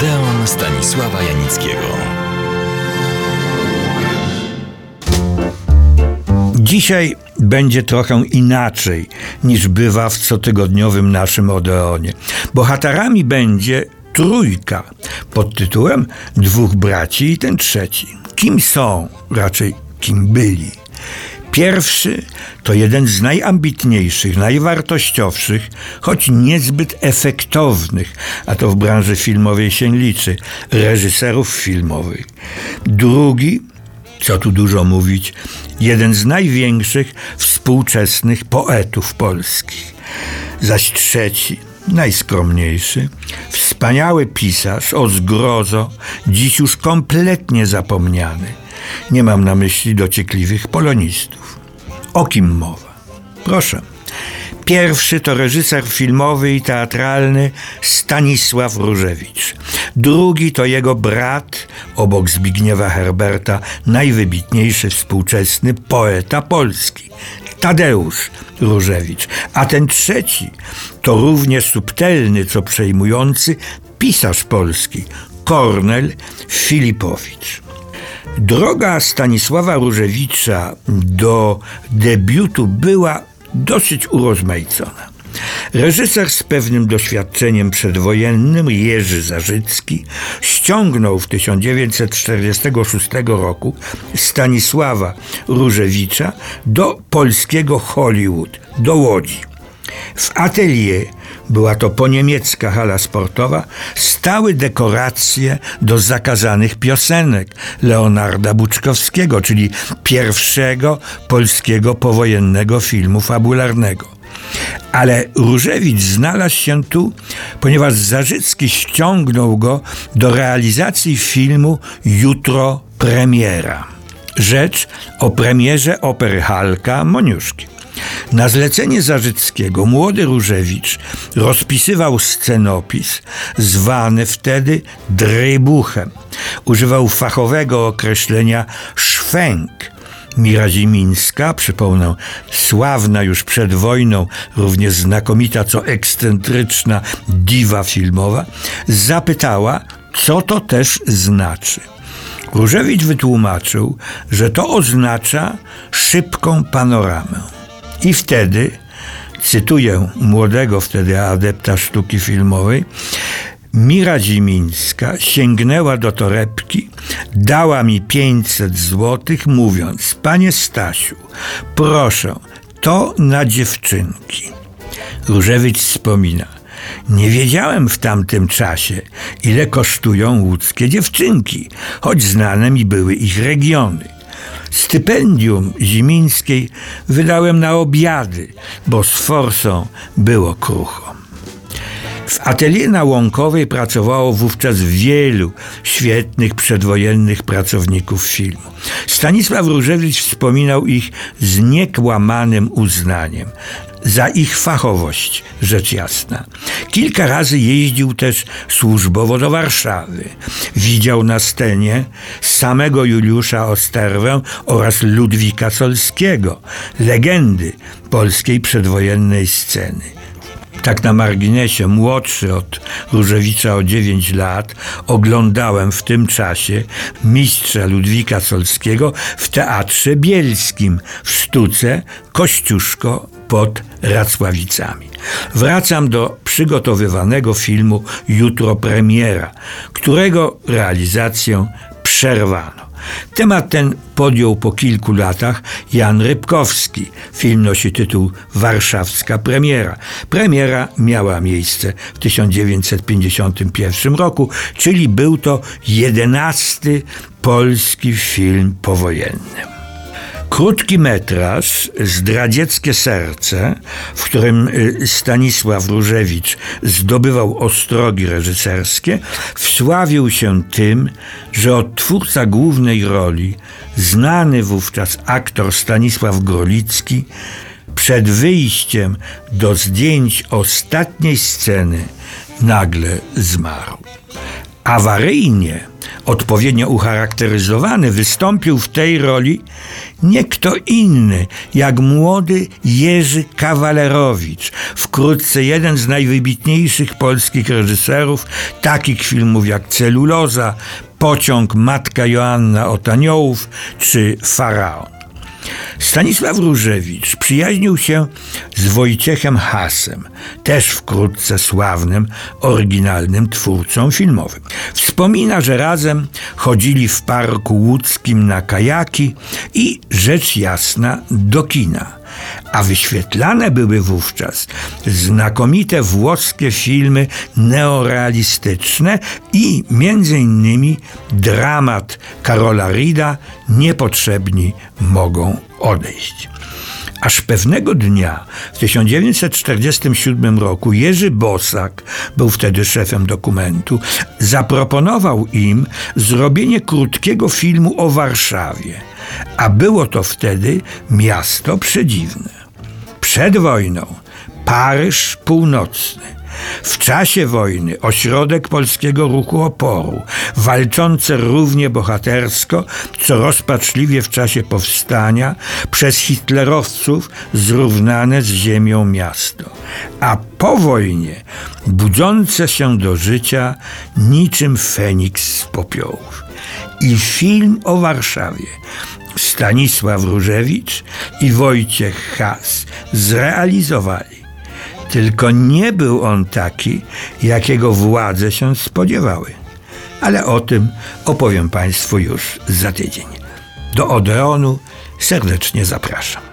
Odeon Stanisława Janickiego. Dzisiaj będzie trochę inaczej niż bywa w cotygodniowym naszym Odeonie. Bohaterami będzie trójka pod tytułem Dwóch braci i ten trzeci. Kim są, raczej kim byli? Pierwszy to jeden z najambitniejszych, najwartościowszych, choć niezbyt efektownych, a to w branży filmowej się liczy, reżyserów filmowych. Drugi, co tu dużo mówić, jeden z największych współczesnych poetów polskich. Zaś trzeci, najskromniejszy, wspaniały pisarz o zgrozo, dziś już kompletnie zapomniany. Nie mam na myśli dociekliwych polonistów. O kim mowa? Proszę. Pierwszy to reżyser filmowy i teatralny Stanisław Różewicz. Drugi to jego brat, obok Zbigniewa Herberta, najwybitniejszy współczesny poeta polski. Tadeusz Różewicz. A ten trzeci to równie subtelny, co przejmujący pisarz polski, Kornel Filipowicz. Droga Stanisława Różewicza do debiutu była dosyć urozmaicona. Reżyser z pewnym doświadczeniem przedwojennym, Jerzy Zarzycki, ściągnął w 1946 roku Stanisława Różewicza do polskiego Hollywood, do Łodzi. W atelier była to poniemiecka hala sportowa, stały dekoracje do zakazanych piosenek Leonarda Buczkowskiego, czyli pierwszego polskiego powojennego filmu fabularnego. Ale Różewicz znalazł się tu, ponieważ Zarzycki ściągnął go do realizacji filmu Jutro premiera. Rzecz o premierze opery Halka Moniuszki. Na zlecenie Zarzyckiego młody Różewicz rozpisywał scenopis zwany wtedy drybuchem. Używał fachowego określenia szwęk. Mira Zimińska, przypomnę, sławna już przed wojną, równie znakomita co ekscentryczna diwa filmowa, zapytała, co to też znaczy. Różewicz wytłumaczył, że to oznacza szybką panoramę. I wtedy, cytuję młodego wtedy adepta sztuki filmowej, Mira Zimińska sięgnęła do torebki, dała mi 500 złotych, mówiąc: Panie Stasiu, proszę, to na dziewczynki. Różewicz wspomina. Nie wiedziałem w tamtym czasie, ile kosztują łódzkie dziewczynki, choć znane mi były ich regiony. Stypendium Zimińskiej wydałem na obiady, bo z forsą było krucho. W atelier na Łąkowej pracowało wówczas wielu świetnych przedwojennych pracowników filmu. Stanisław Różewicz wspominał ich z niekłamanym uznaniem za ich fachowość, rzecz jasna. Kilka razy jeździł też służbowo do Warszawy. Widział na scenie samego Juliusza Osterwę oraz Ludwika Solskiego, legendy polskiej przedwojennej sceny. Tak na marginesie, młodszy od Różewicza o 9 lat, oglądałem w tym czasie mistrza Ludwika Solskiego w Teatrze Bielskim w sztuce Kościuszko pod Racławicami. Wracam do przygotowywanego filmu Jutro premiera, którego realizację przerwano. Temat ten podjął po kilku latach Jan Rybkowski. Film nosi tytuł Warszawska premiera. Premiera miała miejsce w 1951 roku, czyli był to jedenasty polski film powojenny. Krótki metraż Zdradzieckie serce, w którym y, Stanisław Różewicz zdobywał ostrogi reżyserskie, wsławił się tym, że odtwórca głównej roli, znany wówczas aktor Stanisław Grolicki, przed wyjściem do zdjęć ostatniej sceny nagle zmarł. Awaryjnie, odpowiednio ucharakteryzowany, wystąpił w tej roli nie kto inny, jak młody Jerzy Kawalerowicz, wkrótce jeden z najwybitniejszych polskich reżyserów, takich filmów jak Celuloza, Pociąg Matka Joanna od Aniołów czy Faraon. Stanisław Różewicz przyjaźnił się z Wojciechem Hasem, też wkrótce sławnym, oryginalnym twórcą filmowym. Wspomina, że razem chodzili w parku łódzkim na kajaki i rzecz jasna do kina a wyświetlane były wówczas znakomite włoskie filmy neorealistyczne i innymi dramat Karola Rida Niepotrzebni mogą odejść. Aż pewnego dnia w 1947 roku Jerzy Bosak, był wtedy szefem dokumentu, zaproponował im zrobienie krótkiego filmu o Warszawie, a było to wtedy miasto przedziwne. Przed wojną Paryż Północny w czasie wojny ośrodek polskiego ruchu oporu, walczące równie bohatersko, co rozpaczliwie w czasie powstania, przez hitlerowców zrównane z ziemią miasto. A po wojnie budzące się do życia niczym Feniks z popiołów. I film o Warszawie Stanisław Różewicz i Wojciech Has zrealizowali. Tylko nie był on taki, jakiego władze się spodziewały. Ale o tym opowiem Państwu już za tydzień. Do Odeonu serdecznie zapraszam.